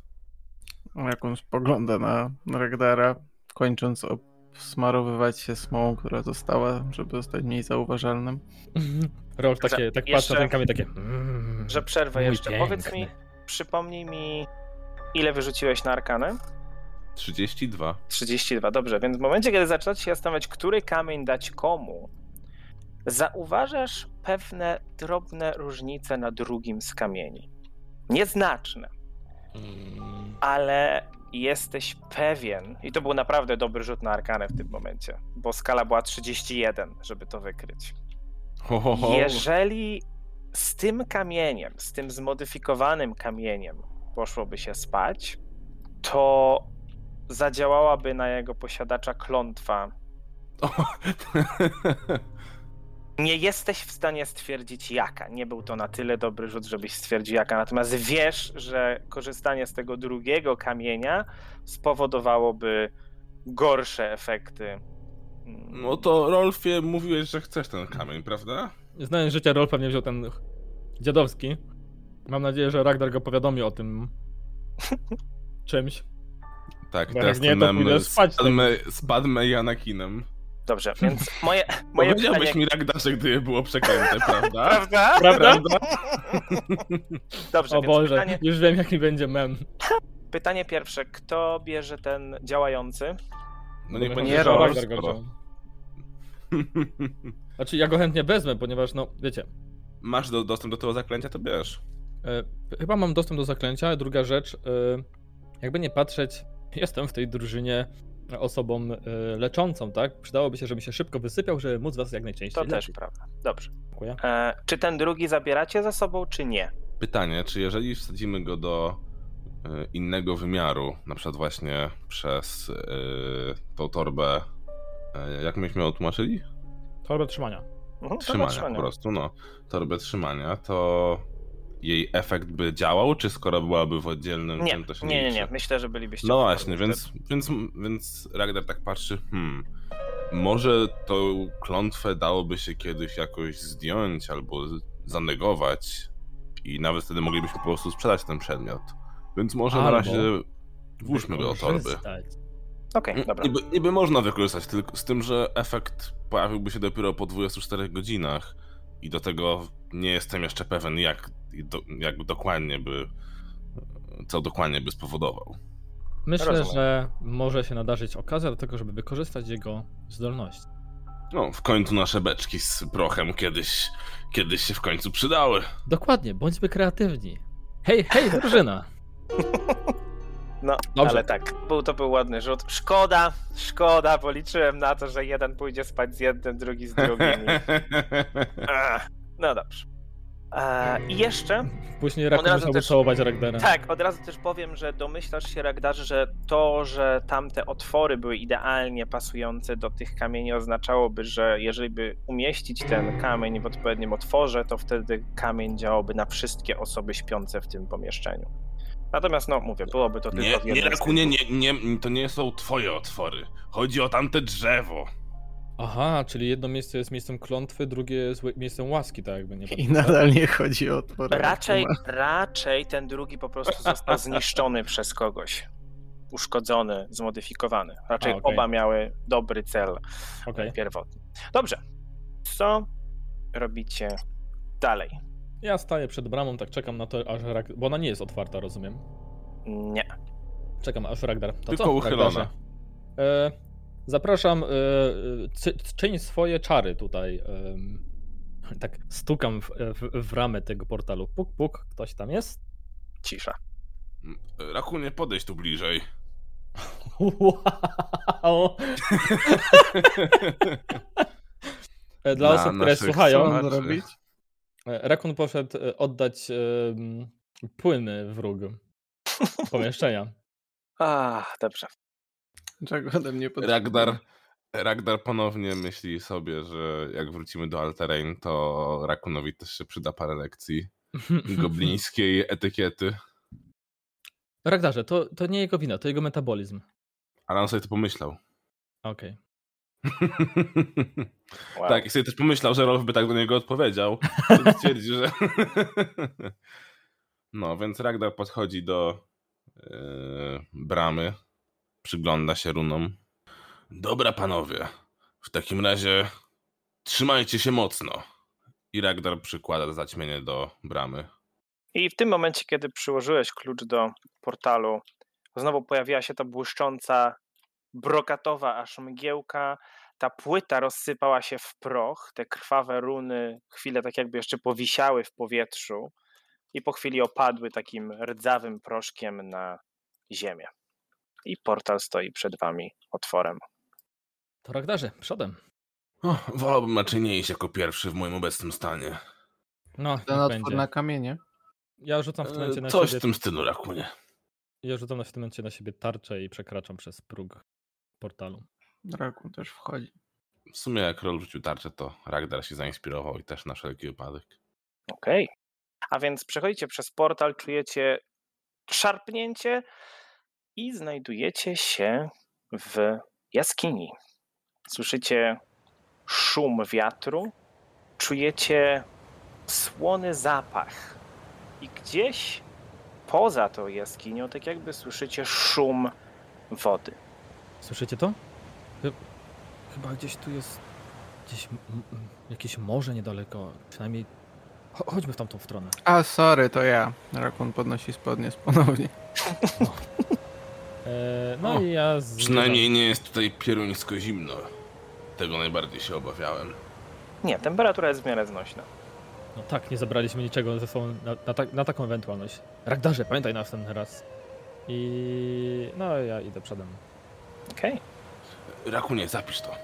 Jak on spogląda na Ragdara, kończąc obsmarowywać się smołą, która została, żeby zostać mniej zauważalnym. Rolf Że takie, tak jeszcze- patrzy na ten kamień, takie. Mm, Że przerwę mój jeszcze. Powiedz mi, piękny. przypomnij mi, ile wyrzuciłeś na arkanę? 32. 32, dobrze, więc w momencie, kiedy zaczynasz się zastanawiać, który kamień dać komu, zauważasz pewne drobne różnice na drugim z kamieni. Nieznaczne, Mm, jesteś pewien, i to był naprawdę dobry rzut na arkanę w tym momencie, bo skala była 31, żeby to wykryć. Ho, ho, ho. Jeżeli z tym kamieniem, z tym zmodyfikowanym kamieniem poszłoby się spać, to zadziałałaby na jego posiadacza klątwa. Nie jesteś w stanie stwierdzić jaka. Nie był to na tyle dobry rzut, żebyś stwierdził jaka. Natomiast wiesz, że korzystanie z tego drugiego kamienia spowodowałoby gorsze efekty. Mm, No to Rolfie mówiłeś, że chcesz ten kamień, prawda? Znając życie, Rolf pewnie wziął ten dziadowski. Mam nadzieję, że Ragnar go powiadomi o tym czymś. Tak, Bo teraz nie, to mem spać, z tak. Padme, z Padme i Anakinem. Dobrze, więc moje, moje Powiedziałbyś pytanie... mi Ragdarze, gdyby było przeklęte, prawda? Prawda? Prawda? Dobrze, O więc Boże, pytanie, już wiem jaki będzie mem. pytanie pierwsze. Kto bierze ten działający? No niech Bo będzie wziął. Znaczy ja go chętnie wezmę, ponieważ no, wiecie, Masz do, dostęp do tego zaklęcia, to bierz. e, chyba mam dostęp do zaklęcia. Druga rzecz, e, jakby nie patrzeć, jestem w tej drużynie osobą e, leczącą, tak? Przydałoby się, żebym się szybko wysypiał, żeby móc was jak najczęściej To też prawda. Dobrze. Dziękuję. E, czy ten drugi zabieracie ze sobą, czy nie? Pytanie, czy jeżeli wsadzimy go do y, innego wymiaru, na przykład właśnie przez y, tą torbę, y, jak myśmy ją tłumaczyli? Torbę trzymania. Mhm, to Trzymania zatrzymania. po prostu, no. Torbę trzymania, to jej efekt by działał, czy skoro byłaby w oddzielnym Nie, tym, to się nie, nie, liczy? nie. Myślę, że bylibyście. No w właśnie, więc, więc, więc Ragnar tak patrzy, hmm, może tą klątwę dałoby się kiedyś jakoś zdjąć albo zanegować i nawet wtedy moglibyśmy po prostu sprzedać ten przedmiot. Więc może na Albo razie włóżmy go do torby. Okej, dobra. Niby, niby można wykorzystać, tylko z tym, że efekt pojawiłby się dopiero po 24 godzinach i do tego nie jestem jeszcze pewien, jak, do, jak dokładnie by, co dokładnie by spowodował. Myślę, Rozumiem. że może się nadarzyć okazja do tego, żeby wykorzystać jego zdolności. No, w końcu nasze beczki z prochem kiedyś, kiedyś się w końcu przydały. Dokładnie, bądźmy kreatywni. Hej, hej, drużyna! No, Dobrze. ale tak, był, to był ładny rzut. Szkoda, szkoda, bo liczyłem na to, że jeden pójdzie spać z jednym, drugi z drugim. I... No dobrze. E, I jeszcze Później Raku musiał też- całować Ragdara. Tak, od razu też powiem, że domyślasz się, Ragdarze, że to, że tamte otwory były idealnie pasujące do tych kamieni, oznaczałoby, że jeżeli by umieścić ten kamień w odpowiednim otworze, to wtedy kamień działałby na wszystkie osoby śpiące w tym pomieszczeniu. Natomiast, no mówię, byłoby to Nie, tylko nie, z Rakunie, nie, nie, to nie są twoje otwory. Chodzi o tamte drzewo. Aha, czyli jedno miejsce jest miejscem klątwy, drugie jest miejscem łaski, tak jakby nie I patrzeć. nadal nie chodzi o to. Raczej, raczej ten drugi po prostu został zniszczony przez kogoś. Uszkodzony, zmodyfikowany. Raczej A, okej. oba miały dobry cel Okej. pierwotny. Dobrze. Co robicie dalej? Ja staję przed bramą, tak czekam na to, aż. Bo ona nie jest otwarta, rozumiem. Nie. Czekam aż Ragdar. To Tylko co, uchylona. Ragdarze? E, zapraszam, e, cy- czyń swoje czary tutaj. tak stukam w, w, w ramę tego portalu. Puk, puk, ktoś tam jest? Cisza. Rakunie, podejdź tu bliżej. Wow! E, Dla Na osób, które słuchają, Co mam zrobić? e, Rakun poszedł e, oddać płyny wróg pomieszczenia. A, dobrze. Czego ode mnie potrzebujesz? Ragdar, Ragdar ponownie myśli sobie, że jak wrócimy do Alterain, to Rakunowi też się przyda parę lekcji goblińskiej etykiety. Ragdarze, to, to nie jego wina, to jego metabolizm. Ale on sobie to pomyślał. Okej. Wow. Tak, i sobie też pomyślał, że Rolf by tak do niego odpowiedział. Stwierdzi, że... no, więc Ragdar podchodzi do yy, bramy, przygląda się runom. Dobra, panowie, w takim razie trzymajcie się mocno. I Ragdar przykłada zaćmienie do bramy. I w tym momencie, kiedy przyłożyłeś klucz do portalu, znowu pojawiła się ta błyszcząca, brokatowa aż mgiełka. Ta płyta rozsypała się w proch, te krwawe runy chwilę tak jakby jeszcze powisiały w powietrzu i po chwili opadły takim rdzawym proszkiem na ziemię. I portal stoi przed wami otworem. To Ragdarze, przodem. O, wolałbym raczej nie iść jako pierwszy w moim obecnym stanie. No, Ten otwór będzie. na kamienie. Ja rzucam w tym momencie E, na Coś siebie... w tym stylu, Rakunie. Ja rzucam w tym momencie na siebie tarczę i przekraczam przez próg portalu. Rakun też wchodzi. W sumie jak Rol rzucił tarczę, to Ragdar się zainspirował i też na wszelki wypadek. Okej. A więc przechodzicie przez portal, czujecie szarpnięcie i znajdujecie się w jaskini. Słyszycie szum wiatru, czujecie słony zapach i gdzieś poza tą jaskinią tak jakby słyszycie szum wody. Słyszycie to? Chy- Chyba gdzieś tu jest gdzieś jakieś morze niedaleko. Przynajmniej cho- chodźmy w tamtą stronę. A, sorry, to ja. Rakun podnosi spodnie ponownie. no O, i ja z... Przynajmniej nie jest tutaj pieruńsko zimno. Tego najbardziej się obawiałem. Nie, temperatura jest w miarę znośna. No tak, nie zabraliśmy niczego ze sobą na, na, ta, na taką ewentualność. Ragdarze, pamiętaj następny raz. I no ja idę przodem. Okej, Rakunie, zapisz to.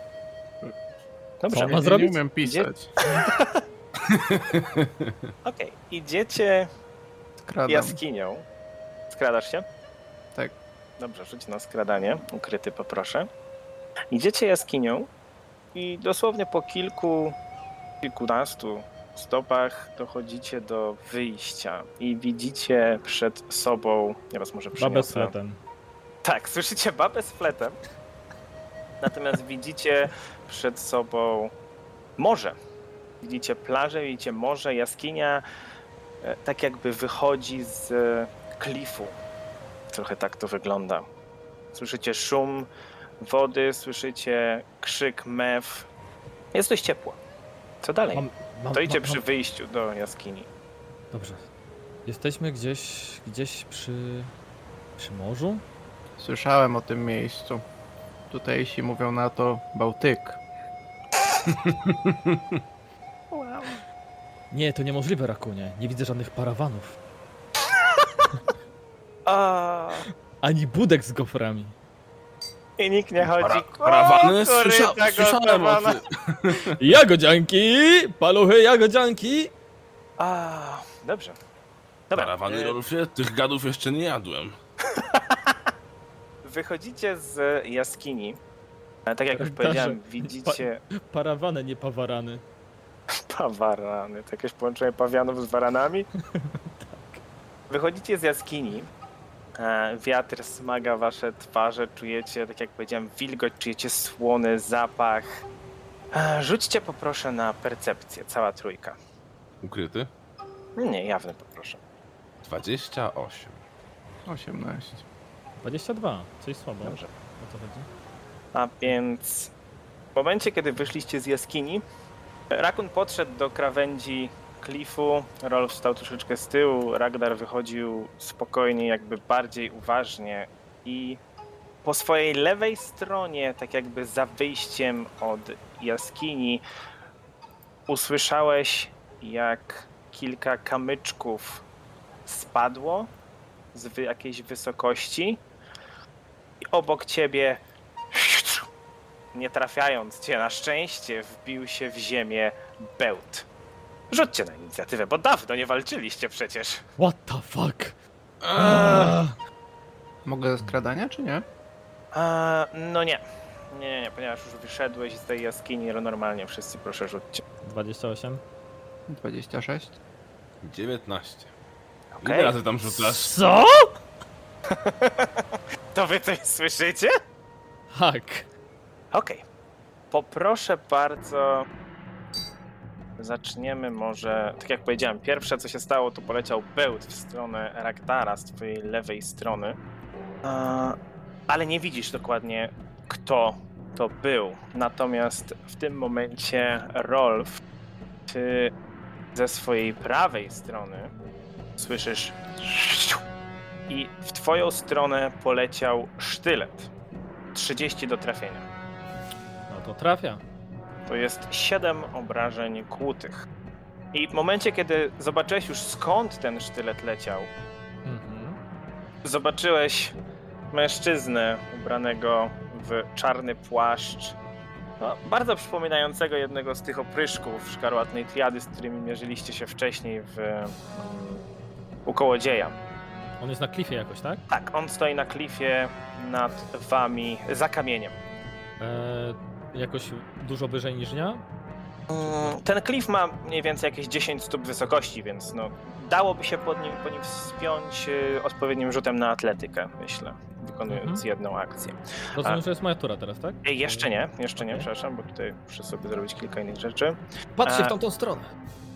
dobrze. Co ma zrobić? Nie umiem pisać. Okej, idziecie Skradam. jaskinią. Skradasz się? Tak. Dobrze, rzuć na skradanie. Ukryty poproszę. Idziecie jaskinią i dosłownie po kilku, kilkunastu stopach dochodzicie do wyjścia i widzicie przed sobą, ja was może Babę z przyniosę. fletem. Tak, słyszycie babę z fletem. Natomiast widzicie przed sobą morze. Widzicie plażę, widzicie morze, jaskinia e, tak jakby wychodzi z e, klifu. Trochę tak to wygląda. Słyszycie szum wody, słyszycie krzyk mew. Jest dość ciepło. Co dalej? Mam, mam, Stoicie mam, przy mam... wyjściu do jaskini. Dobrze. Jesteśmy gdzieś, gdzieś przy, przy morzu? Słyszałem o tym miejscu. Tutejsi mówią na to Bałtyk. Nie, to niemożliwe, Rakunie. Nie widzę żadnych parawanów. A, Ani budek z goframi. I nikt nie chodzi. Para- "O, Parawany? koryta Słysza, słyszałem o gotowana". tym. Jagodzianki! Paluchy jagodzianki! A, dobrze. Dobra, Parawany, e, Rolfie? Tych gadów jeszcze nie jadłem. wychodzicie z jaskini. Tak jak już Darze, powiedziałem, widzicie Parawane, nie pawarany. pawarany. To jakieś połączenie pawianów z waranami? Wychodzicie z jaskini. E, Wiatr smaga wasze twarze, czujecie, tak jak powiedziałem, wilgoć, czujecie słony zapach E, Rzućcie poproszę na percepcję, cała trójka. Ukryty? Nie, jawny poproszę. 28. 18. 22, coś słabo. Dobrze. O co chodzi? A więc w momencie, kiedy wyszliście z jaskini, Rakun podszedł do krawędzi klifu, Rolf stał troszeczkę z tyłu, Ragnar wychodził spokojnie, jakby bardziej uważnie i po swojej lewej stronie, tak jakby za wyjściem od jaskini, usłyszałeś, jak kilka kamyczków spadło z jakiejś wysokości i obok ciebie nie trafiając cię na szczęście, wbił się w ziemię bełt. Rzućcie na inicjatywę, bo dawno nie walczyliście przecież. What the fuck? Mogę skradania, czy nie? A, no nie. Nie, nie, nie, ponieważ już wyszedłeś z tej jaskini, no normalnie wszyscy proszę rzućcie. 28. 26. 19. Okej. Ile razy tam rzucasz? Co? To wy coś słyszycie? Hak. Okej. Poproszę bardzo. Zaczniemy może. Tak jak powiedziałem, pierwsze co się stało, to poleciał bełt w stronę Ragdara z twojej lewej strony. Ale nie widzisz dokładnie, kto to był. Natomiast w tym momencie, Rolf, ty ze swojej prawej strony słyszysz. I w twoją stronę poleciał sztylet. 30 do trafienia. No to trafia. To jest 7 obrażeń kłutych. I w momencie, kiedy zobaczyłeś już skąd ten sztylet leciał, Mhm. zobaczyłeś mężczyznę ubranego w czarny płaszcz, no, bardzo przypominającego jednego z tych opryszków szkarłatnej triady, z którymi mierzyliście się wcześniej w mm, u kołodzieja. On jest na klifie jakoś, tak? Tak, on stoi na klifie nad wami za kamieniem. E, jakoś dużo wyżej niż ja? Mm, Ten klif ma mniej więcej jakieś 10 stóp wysokości, więc no, dałoby się pod nim, po nim wspiąć y, odpowiednim rzutem na atletykę, myślę, wykonując Mhm. jedną akcję. Rozumiem, A- że jest moja tura teraz, tak? Jeszcze nie, jeszcze nie, przepraszam, bo tutaj muszę sobie zrobić kilka innych rzeczy. Patrzcie A- w tamtą stronę.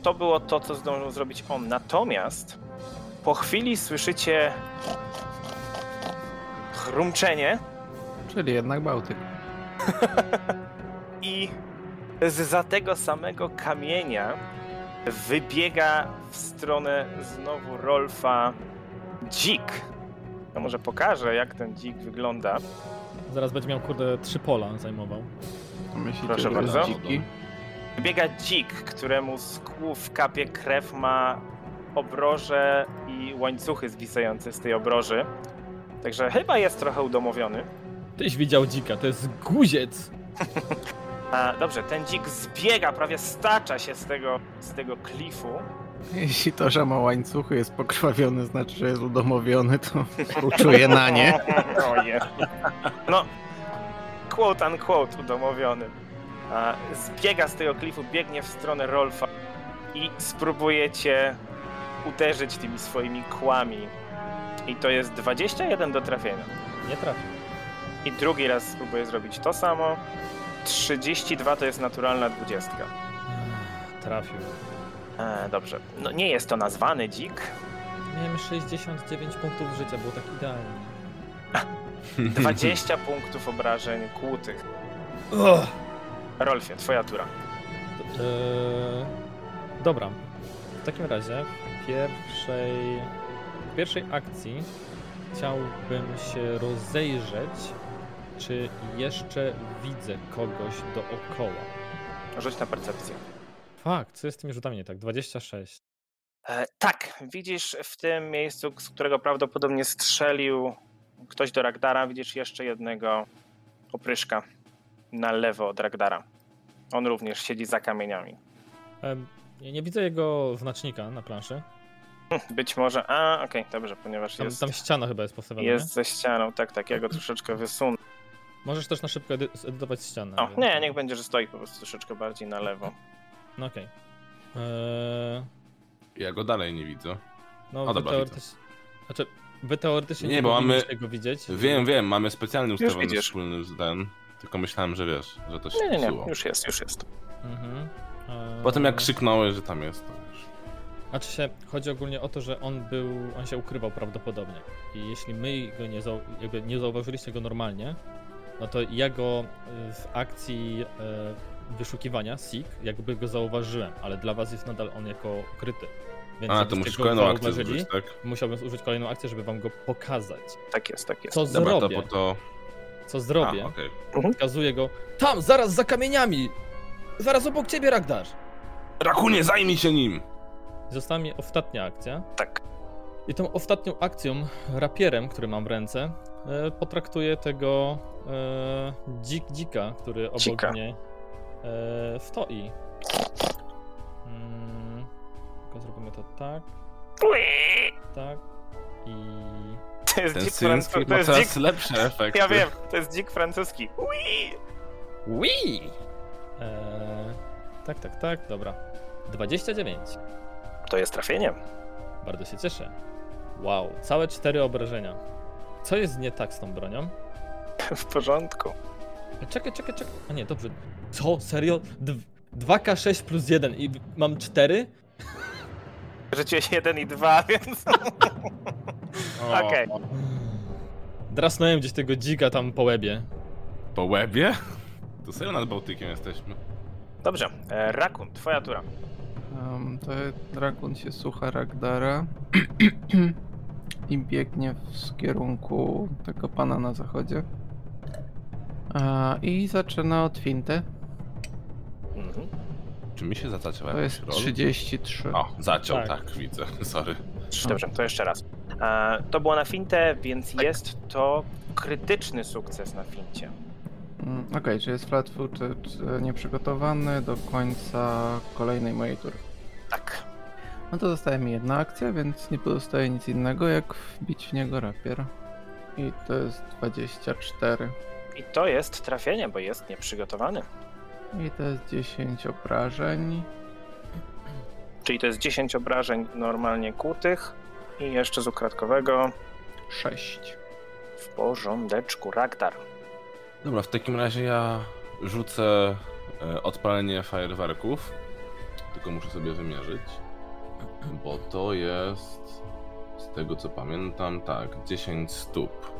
To było to, co zdążył zrobić on. Natomiast po chwili słyszycie chrumczenie Czyli jednak Bałtyk. i za tego samego kamienia wybiega w stronę znowu Rolfa dzik. Ja może pokażę, jak ten dzik wygląda. Zaraz będzie miał, kurde, trzy pola zajmował. To Myślicie, Proszę bardzo. dziki? Wybiega dzik, któremu z kłów kapie krew, ma obroże i łańcuchy zwisające z tej obroży. Także chyba jest trochę udomowiony. Tyś widział dzika, to jest guziec. A, dobrze, ten dzik zbiega, prawie stacza się z tego, z tego klifu. Jeśli to, że ma łańcuchy jest pokrwawiony, znaczy, że jest udomowiony, to uczuję na nie. O je. No, quote unquote udomowiony. A, zbiega z tego klifu, biegnie w stronę Rolfa i spróbujecie uderzyć tymi swoimi kłami. I to jest 21 do trafienia. Nie trafił. I drugi raz spróbuję zrobić to samo. 32 to jest naturalna 20. Trafił. E, dobrze. No nie jest to nazwany dzik. Miałem 69 punktów życia, było tak idealnie. 20 punktów obrażeń kłutych. Rolfie, twoja tura. Eee, dobra. W takim razie w pierwszej, w pierwszej akcji chciałbym się rozejrzeć, czy jeszcze widzę kogoś dookoła. Rzuć na percepcję. Fakt, co jest z tymi rzutami nie tak? 26. E, tak, widzisz w tym miejscu, z którego prawdopodobnie strzelił ktoś do Ragdara, widzisz jeszcze jednego opryszka na lewo od Ragdara. On również siedzi za kamieniami. Em, nie, nie widzę jego znacznika na planszy. Być może. A, okej, dobrze, ponieważ Tam, jest, tam ściana chyba jest postawiona. jest ze ścianą. Tak, tak, ja go troszeczkę wysunę. Możesz też na szybko edy- zedytować ścianę. O, więc- nie, niech będzie, że stoi po prostu troszeczkę bardziej na lewo. No okej. Eee, Ja go dalej nie widzę. no O, wy dobra, teoretycznie... Znaczy, wy teoretycznie Nie, nie, bo mamy- powinniście go widzieć. Wiem, wiem, mamy specjalnie ustawiony wspólny ten. Tylko myślałem, że wiesz, że to się Nie, nie, nie, już jest, już jest. Mhm. Eee, Potem jak krzyknąłeś, że tam jest, to już. Znaczy się, chodzi ogólnie o to, że on był, on się ukrywał prawdopodobnie. I jeśli my go nie, zau, jakby nie zauważyliście go normalnie, no to ja go y, w akcji e, wyszukiwania SIG jakby go zauważyłem, ale dla was jest nadal on jako ukryty. Więc A, to musisz kolejną akcję zużyć, tak? musiałbym zużyć kolejną akcję, żeby wam go pokazać. Tak jest, tak jest. Co Dobra, to zrobię? po to... Co A, zrobię? okej. Pokazuję go. Tam, zaraz za kamieniami! Zaraz obok ciebie, Ragnar! Rakunie, zajmij się nim! Została mi ostatnia akcja. Tak. I tą ostatnią akcją, rapierem, który mam w ręce, potraktuję tego e, dzik dzika, który obok Dzika. mnie e, stoi. Mm, tylko zrobimy to tak, Ui! tak i... To jest Ten dzik francuski. To ma jest coraz dzik... lepsze efekty. Ja wiem, to jest dzik francuski. Ui! E, tak, tak, tak, dobra. 29. To jest trafienie. Bardzo się cieszę. Wow, całe cztery obrażenia. Co jest nie tak z tą bronią? W porządku. Czekaj, czekaj, czekaj. A nie, dobrze. Co? Serio? Dw- 2K6 plus 1 i mam 4? Rzuciłeś 1 i 2, więc... Okej. Drasnąłem gdzieś tego dzika tam po łebie. Po łebie? To serio nad Bałtykiem jesteśmy. Dobrze, e, Rakun, twoja tura. Um, to Rakun się słucha Ragdara i biegnie w kierunku tego pana na zachodzie. A, I zaczyna od finty. Mhm. Czy mi się zaciął To jest rol? 33. O, zaciął, Tak. tak. widzę. Sorry. Dobrze, to jeszcze raz. E, to było na fintę, więc jest to krytyczny sukces na fincie. Mm, Okej, czy jest flat footed e, nieprzygotowany do końca kolejnej mojej tury. No to zostaje mi jedna akcja, więc nie pozostaje nic innego jak wbić w niego rapier. I to jest 24. I to jest trafienie, bo jest nieprzygotowany. I to jest 10 obrażeń. Czyli to jest 10 obrażeń normalnie kłutych i jeszcze z ukradkowego 6. w porządeczku. Ragdar. Dobra, w takim razie ja rzucę e, odpalenie fajerwerków. Tylko muszę sobie wymierzyć. Bo to jest. Z tego co pamiętam, tak, 10 stóp.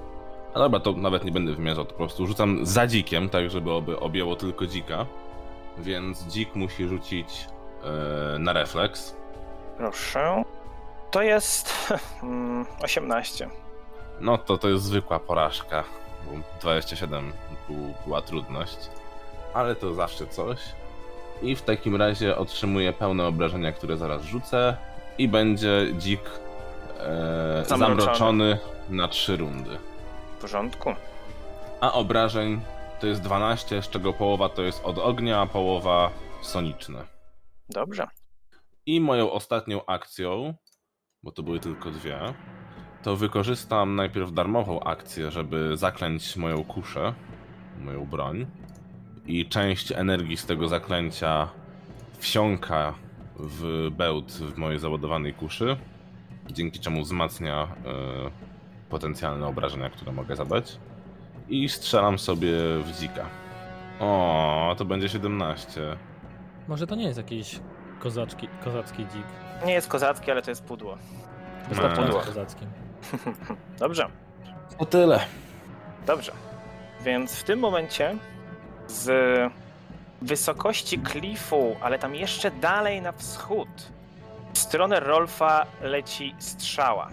A dobra, to nawet nie będę wymierzał, to po prostu rzucam za dzikiem, tak żeby oby objęło tylko dzika. Więc dzik musi rzucić e, na refleks. Proszę. To jest mm, 18. No to to jest zwykła porażka. bo 27 był, była trudność, ale to zawsze coś. I w takim razie otrzymuję pełne obrażenia, które zaraz rzucę i będzie dzik e, Zamroczony. zamroczony na 3 rundy. W porządku. A obrażeń to jest 12, z czego połowa to jest od ognia, a połowa soniczne. Dobrze. I moją ostatnią akcją, bo to były tylko dwie, to wykorzystam najpierw darmową akcję, żeby zaklęć moją kuszę, moją broń. I część energii z tego zaklęcia wsiąka w bełt w mojej załadowanej kuszy, dzięki czemu wzmacnia e, potencjalne obrażenia, które mogę zadać. I strzelam sobie w dzika. O, to będzie 17. Może to nie jest jakiś kozaczki, kozacki dzik. Nie jest kozacki, ale to jest pudło. Wystarczająco pudło. kozackim. Dobrze. O tyle. Dobrze. Więc w tym momencie z wysokości klifu, ale tam jeszcze dalej na wschód, w stronę Rolfa leci strzała.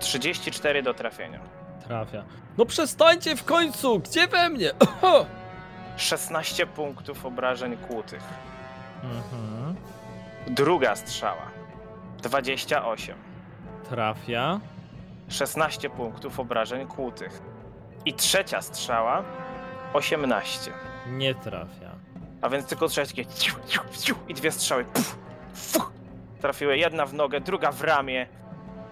34 do trafienia. Trafia. No przestańcie w końcu! Gdzie we mnie? Oho! 16 punktów obrażeń kłutych. Mhm. Druga strzała. 28. Trafia. 16 punktów obrażeń kłutych. I trzecia strzała. 18. Nie trafia. A więc tylko trzeba takie ciu, ciu, ciu, i dwie strzały. Puf, fuch, trafiły jedna w nogę, druga w ramię.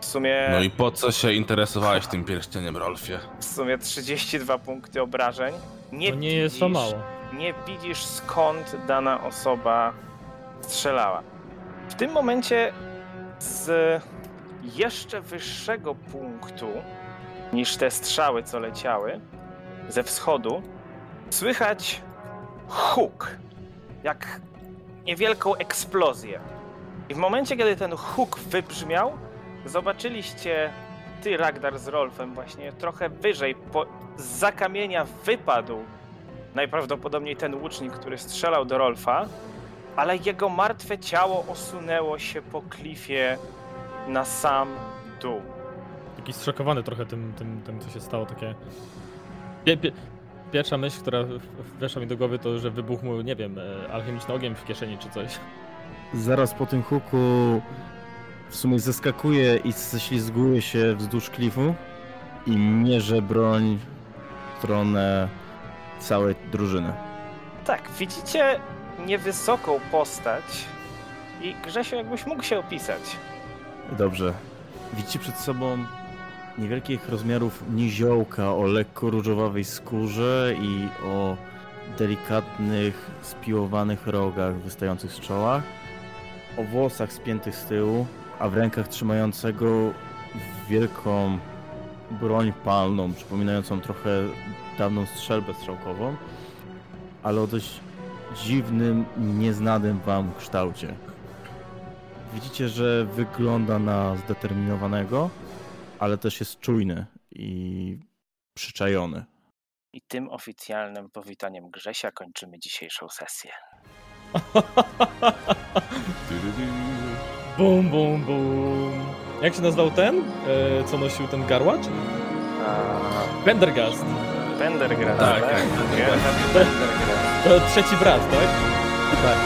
W sumie, No i po co się interesowałeś tym pierścieniem, Rolfie? w sumie 32 punkty obrażeń. Nie, To nie jest to widzisz- mało. Nie widzisz skąd dana osoba strzelała. W tym momencie z jeszcze wyższego punktu niż te strzały, co leciały, ze wschodu, słychać huk, jak niewielką eksplozję. I w momencie, kiedy ten huk wybrzmiał, zobaczyliście ty, Ragdar z Rolfem, właśnie trochę wyżej, po, z kamienia wypadł najprawdopodobniej ten łucznik, który strzelał do Rolfa, ale jego martwe ciało osunęło się po klifie na sam dół. Taki zszokowany trochę tym, tym, tym co się stało, takie... Pie, pie, pierwsza myśl, która weszła mi do głowy, to, że wybuchł mu, nie wiem, e, alchemiczny ogień w kieszeni czy coś. Zaraz po tym huku w sumie zeskakuje i ześlizguje się wzdłuż klifu i mierzy broń w stronę całej drużyny. Tak, widzicie niewysoką postać i Grzesiu, jakbyś mógł się opisać. Dobrze. Widzicie przed sobą niewielkich rozmiarów niziołka o lekko różowawej skórze i o delikatnych, spiłowanych rogach wystających z czoła, o włosach spiętych z tyłu, a w rękach trzymającego wielką broń palną, przypominającą trochę dawną strzelbę strzałkową, ale o dość dziwnym, nieznanym wam kształcie. Widzicie, że wygląda na zdeterminowanego, ale też jest czujny i przyczajony. I tym oficjalnym powitaniem Grzesia kończymy dzisiejszą sesję. Bum, bum, bum. Jak się nazywał ten, e, co nosił ten garłacz? A, Pendergast. Pendergrass, Tak, tak? tak, Pendergrass. To trzeci brat, tak? Tak,